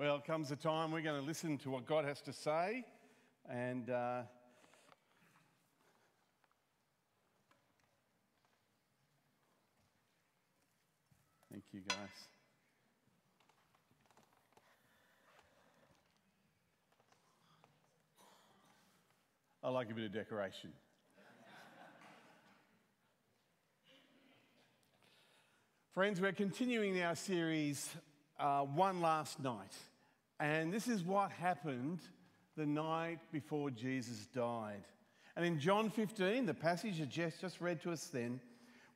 Well, comes a time we're going to listen to what God has to say, and uh, thank you, guys. I like a bit of decoration. Friends, we're continuing our series, uh, One Last Night. And this is what happened the night before Jesus died. And in John 15, the passage that Jess just read to us then,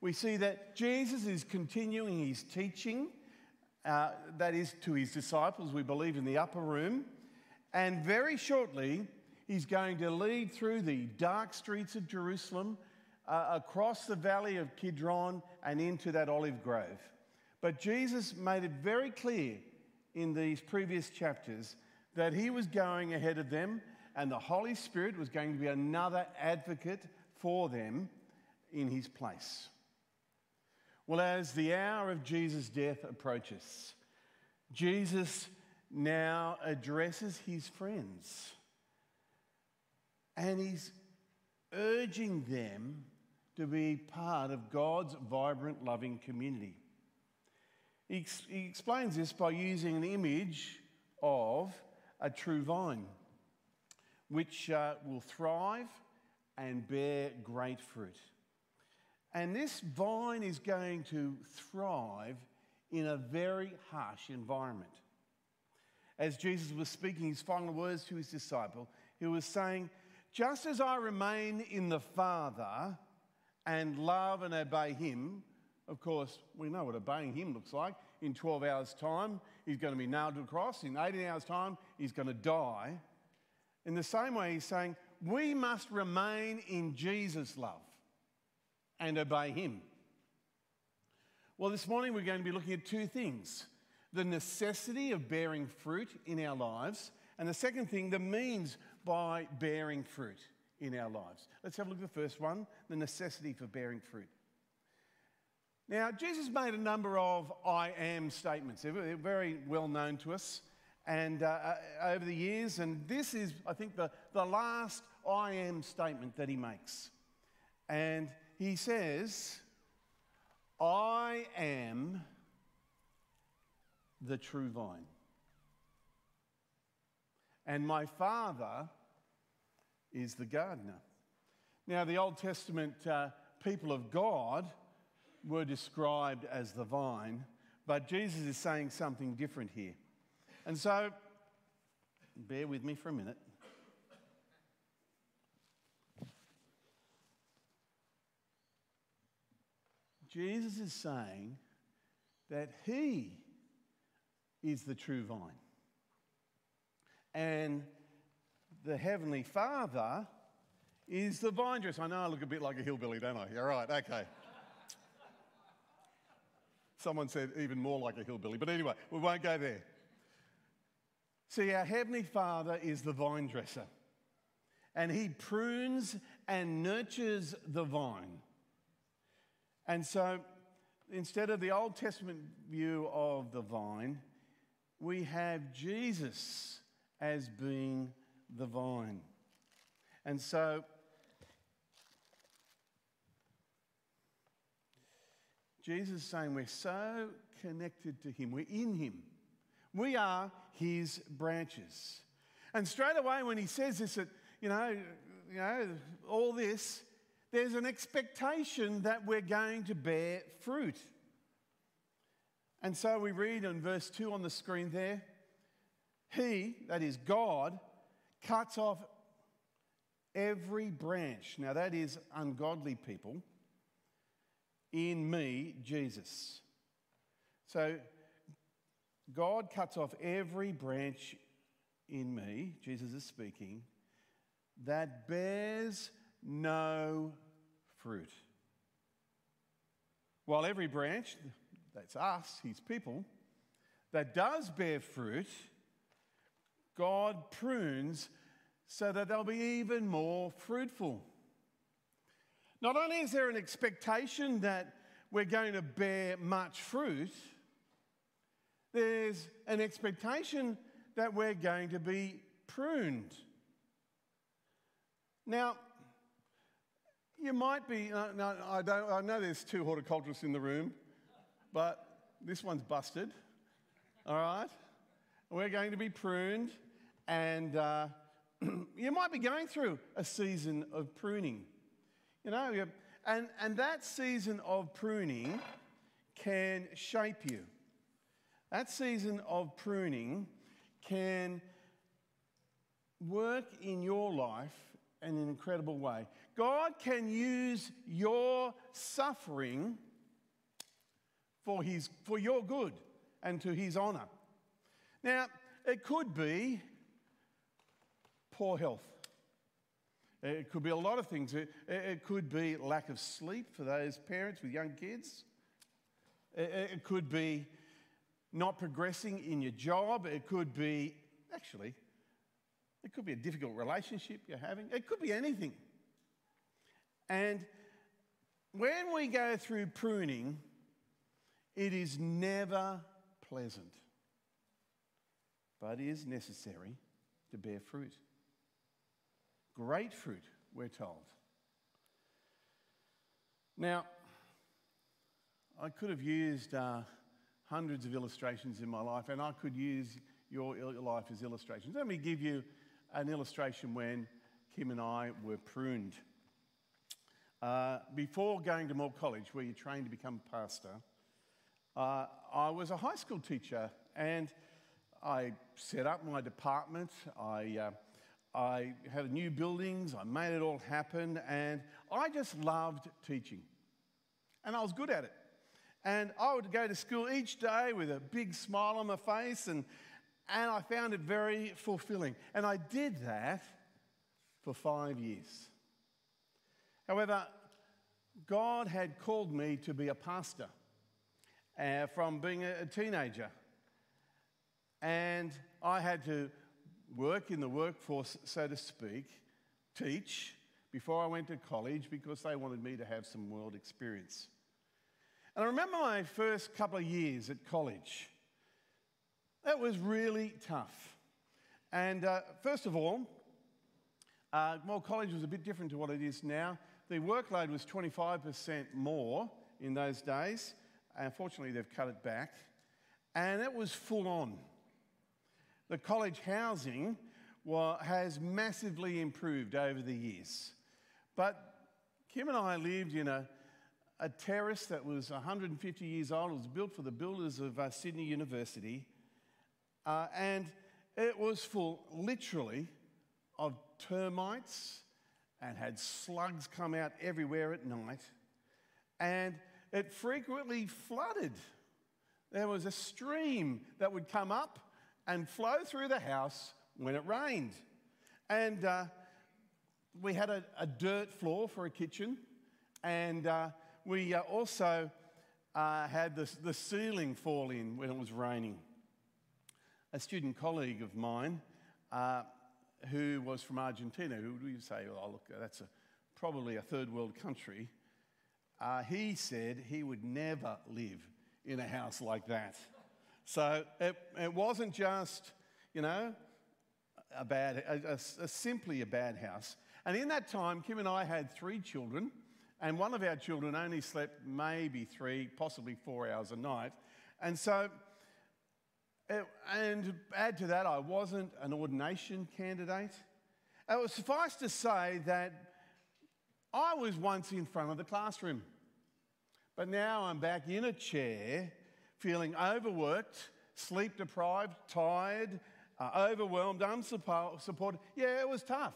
we see that Jesus is continuing his teaching, uh, that is to his disciples, we believe, in the upper room. And very shortly, he's going to lead through the dark streets of Jerusalem uh, across the valley of Kidron and into that olive grove. But Jesus made it very clear in these previous chapters that he was going ahead of them and the Holy Spirit was going to be another advocate for them in his place. Well, as the hour of Jesus' death approaches, Jesus now addresses his friends and he's urging them to be part of God's vibrant, loving community. He, ex- he explains this by using an image of a true vine, which uh, will thrive and bear great fruit. And this vine is going to thrive in a very harsh environment. As Jesus was speaking his final words to his disciple, he was saying, Just as I remain in the Father, and love and obey Him, of course, we know what obeying Him looks like. In 12 hours' time, He's going to be nailed to the cross. In 18 hours' time, He's going to die. In the same way, He's saying, we must remain in Jesus' love and obey Him. Well, this morning we're going to be looking at two things the necessity of bearing fruit in our lives, and the second thing, the means by bearing fruit in our lives. Let's have a look at the first one the necessity for bearing fruit. Now, Jesus made a number of I am statements. They're very well known to us and uh, uh, over the years, and this is, I think, the, the last I am statement that he makes. And he says, I am the true vine. And my Father is the gardener. Now, the Old Testament uh, people of God were described as the vine, but Jesus is saying something different here. And so, bear with me for a minute. Jesus is saying that he is the true vine. And the Heavenly Father is the vine dresser. I know I look a bit like a hillbilly, don't I? You're right, okay. Someone said even more like a hillbilly, but anyway, we won't go there. See, our Heavenly Father is the vine dresser, and He prunes and nurtures the vine. And so, instead of the Old Testament view of the vine, we have Jesus as being the vine. And so, Jesus is saying we're so connected to Him, we're in Him. We are His branches. And straight away, when He says this, that, you know, you know, all this, there's an expectation that we're going to bear fruit. And so we read in verse 2 on the screen there He, that is God, cuts off every branch. Now, that is ungodly people in me, Jesus. So, God cuts off every branch in me, Jesus is speaking, that bears no fruit. While every branch, that's us, his people, that does bear fruit, God prunes so that they'll be even more fruitful. Not only is there an expectation that we're going to bear much fruit, there's an expectation that we're going to be pruned. Now, you might be, uh, no, I, don't, I know there's two horticulturists in the room, but this one's busted, all right? We're going to be pruned, and uh, you might be going through a season of pruning. You know, and, and that season of pruning can shape you. That season of pruning can work in your life in an incredible way. God can use your suffering for, his, for your good and to his honor. Now, it could be poor health. It could be a lot of things. It, it could be lack of sleep for those parents with young kids. It, it could be not progressing in your job. It could be, actually, it could be a difficult relationship you're having. It could be anything. And when we go through pruning, it is never pleasant, but is necessary to bear fruit. Great fruit, we're told. Now, I could have used uh, hundreds of illustrations in my life, and I could use your life as illustrations. Let me give you an illustration when Kim and I were pruned. Uh, before going to Moore College, where you train to become a pastor, uh, I was a high school teacher and I set up my department. I uh, I had new buildings, I made it all happen, and I just loved teaching. And I was good at it. And I would go to school each day with a big smile on my face, and, and I found it very fulfilling. And I did that for five years. However, God had called me to be a pastor uh, from being a, a teenager. And I had to work in the workforce, so to speak, teach before I went to college because they wanted me to have some world experience. And I remember my first couple of years at college. That was really tough. And uh, first of all, uh, Moore College was a bit different to what it is now. The workload was 25% more in those days. Unfortunately, they've cut it back. And it was full on. The college housing has massively improved over the years. But Kim and I lived in a, a terrace that was 150 years old. It was built for the builders of uh, Sydney University. Uh, and it was full, literally, of termites and had slugs come out everywhere at night. And it frequently flooded. There was a stream that would come up and flow through the house when it rained. And uh, we had a, a, dirt floor for a kitchen, and uh, we uh, also uh, had the, the ceiling fall in when it was raining. A student colleague of mine uh, who was from Argentina, who we would say, oh, look, that's a, probably a third world country, uh, he said he would never live in a house like that. So it, it wasn't just, you know, a bad, a, a, a simply a bad house. And in that time, Kim and I had three children, and one of our children only slept maybe three, possibly four hours a night. And so, it, and add to that, I wasn't an ordination candidate. It was suffice to say that I was once in front of the classroom, but now I'm back in a chair feeling overworked, sleep deprived, tired, uh, overwhelmed, unsupported. Yeah, it was tough.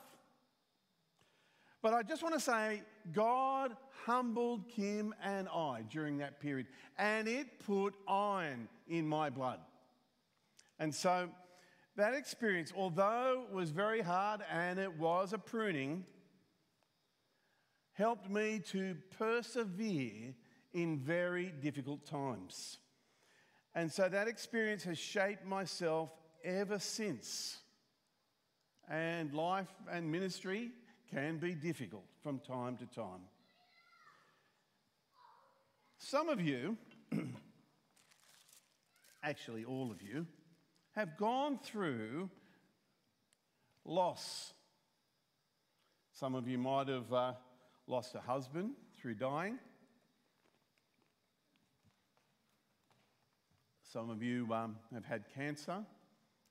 But I just want to say, God humbled Kim and I during that period, and it put iron in my blood. And so that experience, although it was very hard and it was a pruning, helped me to persevere in very difficult times. And so that experience has shaped myself ever since. And life and ministry can be difficult from time to time. Some of you, actually all of you, have gone through loss. Some of you might have uh, lost a husband through dying. Some of you um, have had cancer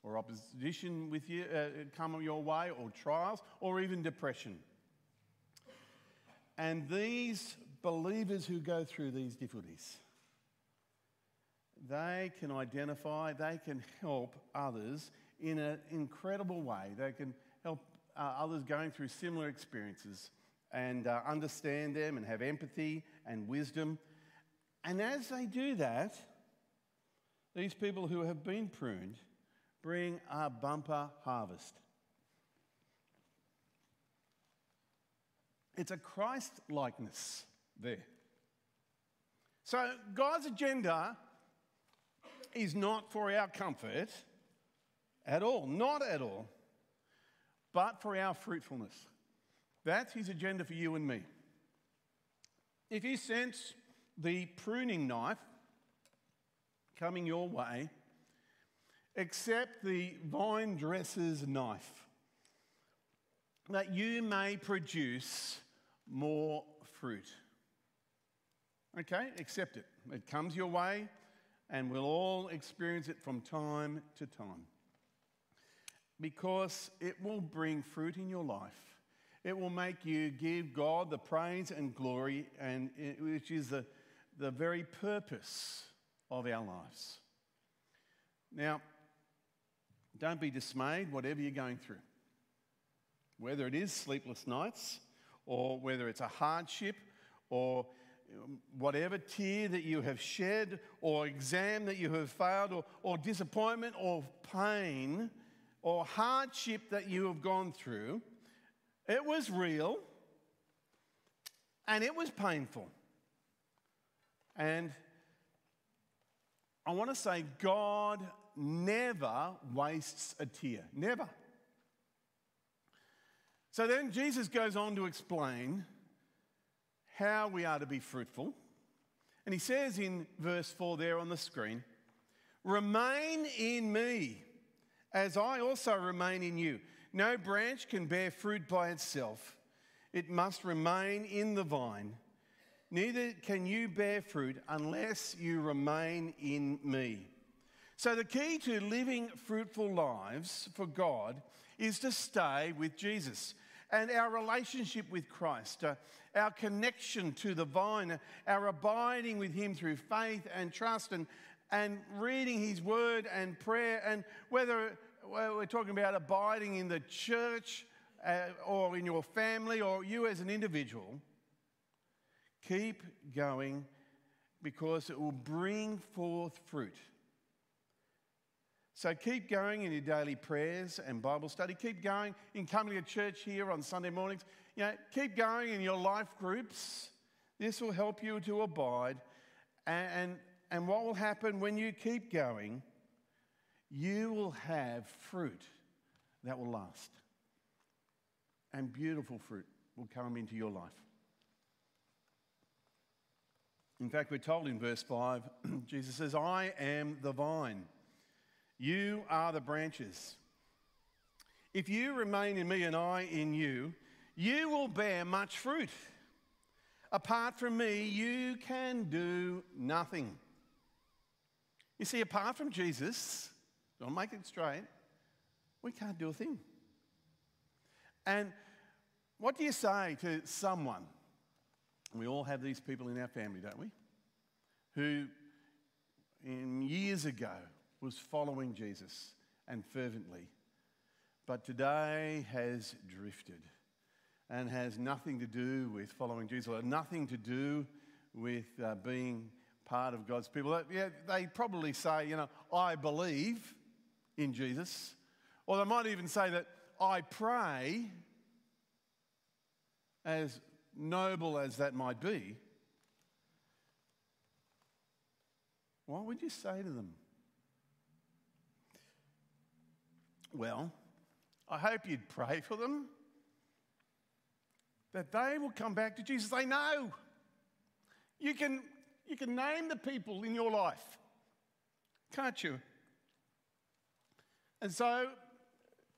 or opposition with you uh, come your way, or trials, or even depression. And these believers who go through these difficulties, they can identify, they can help others in an incredible way. They can help uh, others going through similar experiences and uh, understand them and have empathy and wisdom. And as they do that, these people who have been pruned bring a bumper harvest. It's a Christ likeness there. So, God's agenda is not for our comfort at all, not at all, but for our fruitfulness. That's His agenda for you and me. If you sense the pruning knife coming your way, accept the vine dresser's knife that you may produce more fruit. Okay, accept it. It comes your way, and we'll all experience it from time to time. Because it will bring fruit in your life. It will make you give God the praise and glory, and which is the, the very purpose of our lives. Now, don't be dismayed, whatever you're going through. Whether it is sleepless nights, or whether it's a hardship, or um, whatever tear that you have shed, or exam that you have failed, or, or disappointment, or pain, or hardship that you have gone through, it was real and it was painful. And I want to say, God never wastes a tear. Never. So then Jesus goes on to explain how we are to be fruitful. And he says in verse 4 there on the screen, Remain in me, as I also remain in you. No branch can bear fruit by itself, it must remain in the vine. Neither can you bear fruit unless you remain in me. So, the key to living fruitful lives for God is to stay with Jesus and our relationship with Christ, uh, our connection to the vine, our abiding with Him through faith and trust, and, and reading His word and prayer. And whether we're talking about abiding in the church uh, or in your family or you as an individual, Keep going because it will bring forth fruit. So keep going in your daily prayers and Bible study. Keep going in coming to church here on Sunday mornings. You know, keep going in your life groups. This will help you to abide. And, and, and what will happen when you keep going? You will have fruit that will last. And beautiful fruit will come into your life. In fact, we're told in verse 5, Jesus says, I am the vine, you are the branches. If you remain in me and I in you, you will bear much fruit. Apart from me, you can do nothing. You see, apart from Jesus, don't make it straight, we can't do a thing. And what do you say to someone we all have these people in our family, don't we? Who, in years ago, was following Jesus and fervently, but today has drifted and has nothing to do with following Jesus, or nothing to do with uh, being part of God's people. Yeah, they probably say, you know, I believe in Jesus, or they might even say that I pray as noble as that might be, what would you say to them? Well, I hope you'd pray for them that they will come back to Jesus. They know. You can, you can name the people in your life, can't you? And so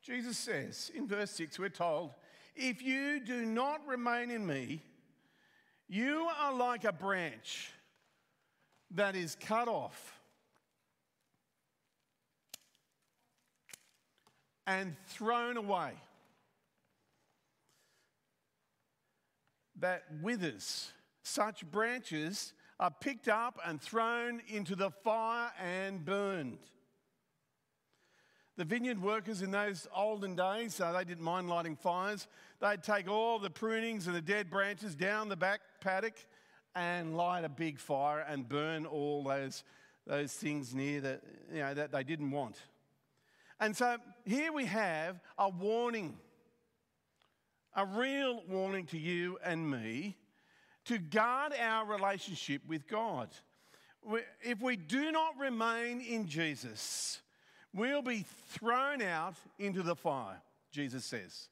Jesus says in verse 6, we're told, If you do not remain in me, you are like a branch that is cut off and thrown away, that withers. Such branches are picked up and thrown into the fire and burned. The vineyard workers in those olden days, uh, they didn't mind lighting fires. They'd take all the prunings and the dead branches down the back paddock and light a big fire and burn all those, those things near that, you know, that they didn't want. And so here we have a warning, a real warning to you and me to guard our relationship with God. If we do not remain in Jesus, we'll be thrown out into the fire, Jesus says.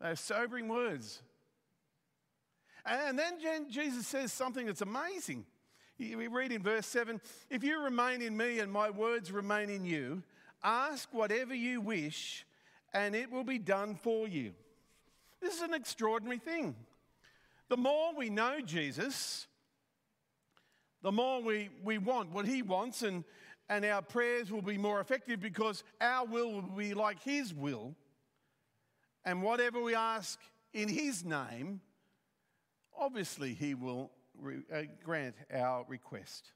They're sobering words. And then Jesus says something that's amazing. We read in verse 7 If you remain in me and my words remain in you, ask whatever you wish, and it will be done for you. This is an extraordinary thing. The more we know Jesus, the more we, we want what he wants, and, and our prayers will be more effective because our will will be like his will. And whatever we ask in his name, obviously he will re- uh, grant our request.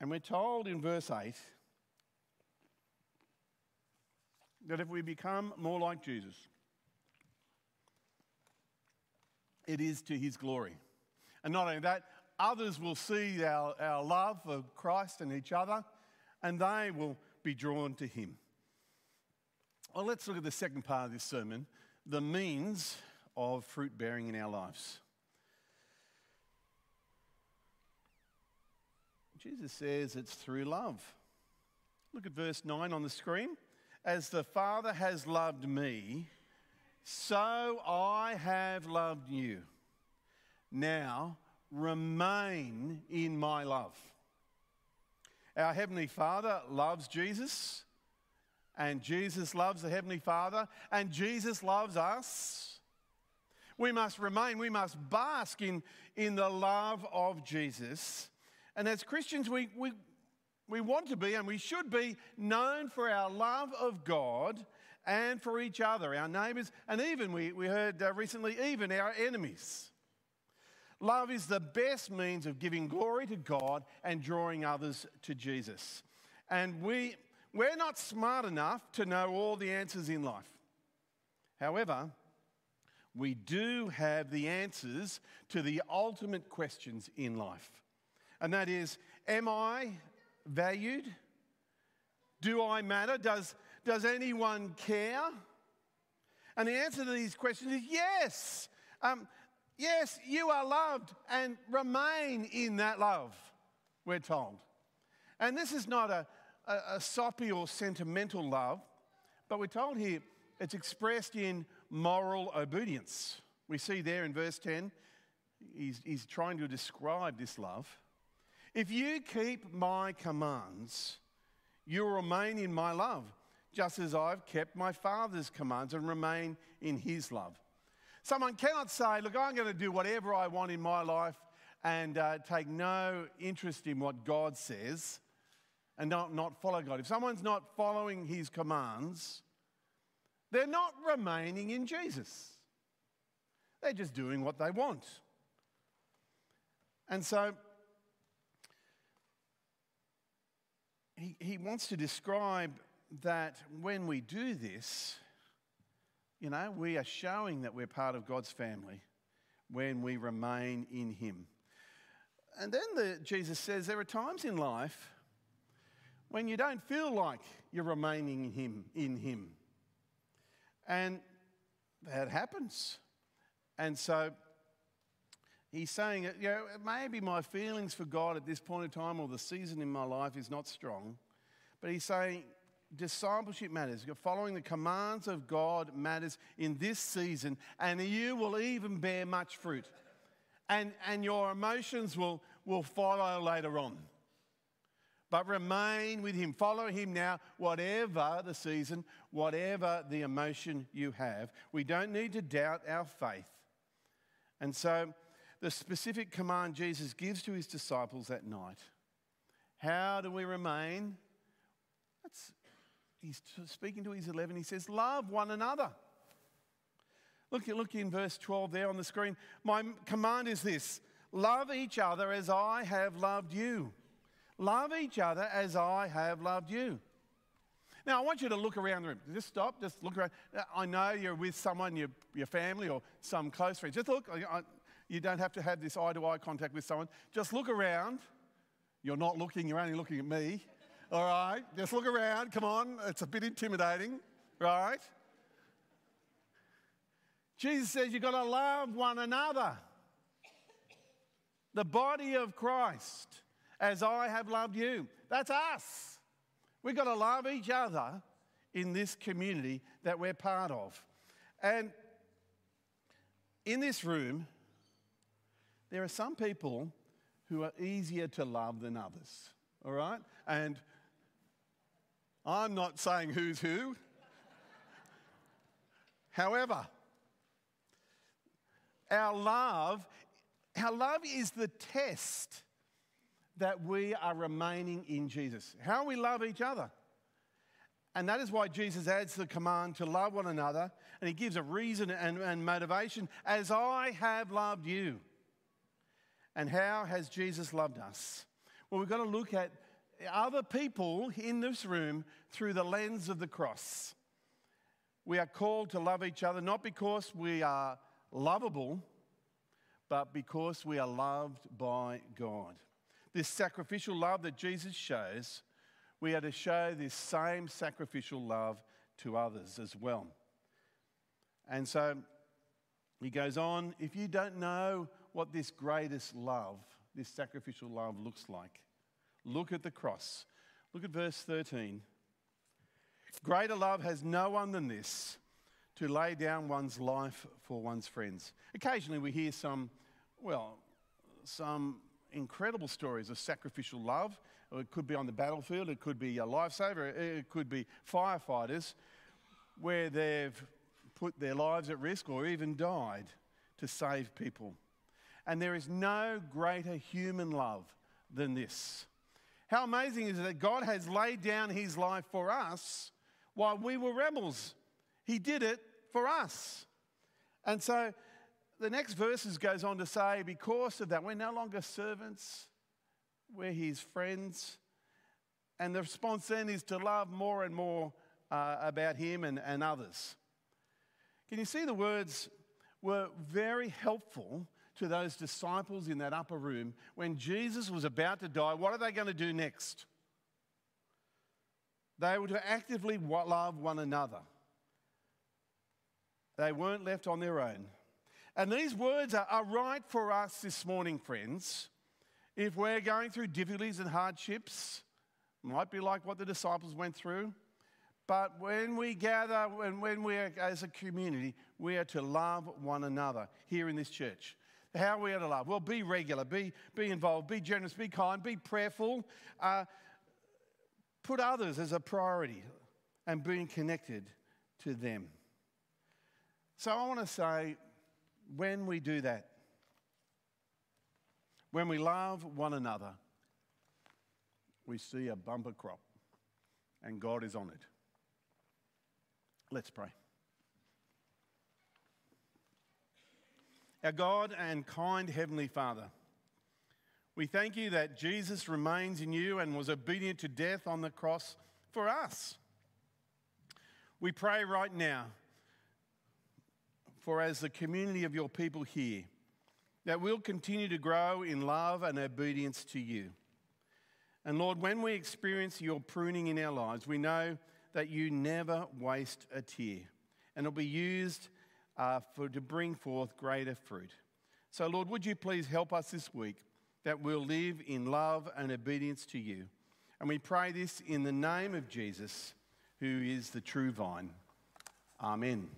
And we're told in verse 8 that if we become more like Jesus, it is to his glory. And not only that, others will see our, our love for Christ and each other, and they will be drawn to him. Well, let's look at the second part of this sermon the means of fruit bearing in our lives. Jesus says it's through love. Look at verse 9 on the screen. As the Father has loved me, so I have loved you. Now remain in my love. Our Heavenly Father loves Jesus, and Jesus loves the Heavenly Father, and Jesus loves us. We must remain, we must bask in, in the love of Jesus. And as Christians, we, we, we want to be and we should be known for our love of God and for each other, our neighbours, and even, we, we heard uh, recently, even our enemies. Love is the best means of giving glory to God and drawing others to Jesus. And we, we're not smart enough to know all the answers in life. However, we do have the answers to the ultimate questions in life. And that is Am I valued? Do I matter? Does, does anyone care? And the answer to these questions is yes. Um, yes, you are loved and remain in that love, we're told. And this is not a, a, a soppy or sentimental love, but we're told here it's expressed in moral obedience. We see there in verse 10, he's, he's trying to describe this love. If you keep my commands, you'll remain in my love just as I've kept my Father's commands and remain in his love. Someone cannot say, Look, I'm going to do whatever I want in my life and uh, take no interest in what God says and not, not follow God. If someone's not following his commands, they're not remaining in Jesus. They're just doing what they want. And so he, he wants to describe that when we do this, you know, we are showing that we're part of God's family when we remain in Him. And then the, Jesus says there are times in life when you don't feel like you're remaining in Him, in Him. And that happens. And so he's saying, you know, maybe my feelings for God at this point in time or the season in my life is not strong. But he's saying, discipleship matters. Following the commands of God matters in this season, and you will even bear much fruit. And, and your emotions will, will follow later on. but remain with Him. Follow Him now, whatever the season, whatever the emotion you have. We don't need to doubt our faith. And so, the specific command Jesus gives to His disciples that night how do we remain? That's, he's speaking to his 11. He says, Love one another. Look, look in verse 12 there on the screen. My command is this love each other as I have loved you. Love each other as I have loved you. Now, I want you to look around the room. Just stop, just look around. Uh, I know you're with someone, your, your family or some close friends. Just look. You don't have to have this eye to eye contact with someone. Just look around you're not looking, you're only looking at me. All right? Just look around. Come on. It's a bit intimidating, right? Jesus says you've got to love one another. The body of Christ, as I have loved you. That's us. We've got to love each other in this community that we're part of. And in this room, there are some people who are easier to love than others. All right? And I'm not saying who's who. However, our love, our love is the test that we are remaining in Jesus. How we love each other. And that is why Jesus adds the command to love one another, and he gives a reason and, and motivation as I have loved you. And how has Jesus loved us? Well, we've got to look at other people in this room through the lens of the cross. We are called to love each other not because we are lovable, but because we are loved by God. This sacrificial love that Jesus shows, we are to show this same sacrificial love to others as well. And so he goes on if you don't know what this greatest love, this sacrificial love, looks like. Look at the cross. Look at verse 13. Greater love has no one than this to lay down one's life for one's friends. Occasionally we hear some, well, some incredible stories of sacrificial love. It could be on the battlefield, it could be a lifesaver, it could be firefighters where they've put their lives at risk or even died to save people. And there is no greater human love than this. How amazing is it that God has laid down his life for us while we were rebels? He did it for us. And so the next verses goes on to say, because of that, we're no longer servants, we're his friends. And the response then is to love more and more uh, about him and, and others. Can you see the words were very helpful to those disciples in that upper room when Jesus was about to die, what are they going to do next? They were to actively love one another. They weren't left on their own. And these words are, are right for us this morning, friends. If we're going through difficulties and hardships, might be like what the disciples went through. But when we gather, when, when we are as a community, we are to love one another here in this church. How are we to love? Well, be regular, be, be involved, be generous, be kind, be prayerful. Uh, put others as a priority and being connected to them. So I want to say when we do that, when we love one another, we see a bumper crop and God is on it. Let's pray. Our God and kind Heavenly Father, we thank you that Jesus remains in you and was obedient to death on the cross for us. We pray right now for as the community of your people here, that we'll continue to grow in love and obedience to you. And Lord, when we experience your pruning in our lives, we know that you never waste a tear and it'll be used uh, for, to bring forth greater fruit. So, Lord, would you please help us this week that we'll live in love and obedience to you? And we pray this in the name of Jesus, who is the true vine. Amen.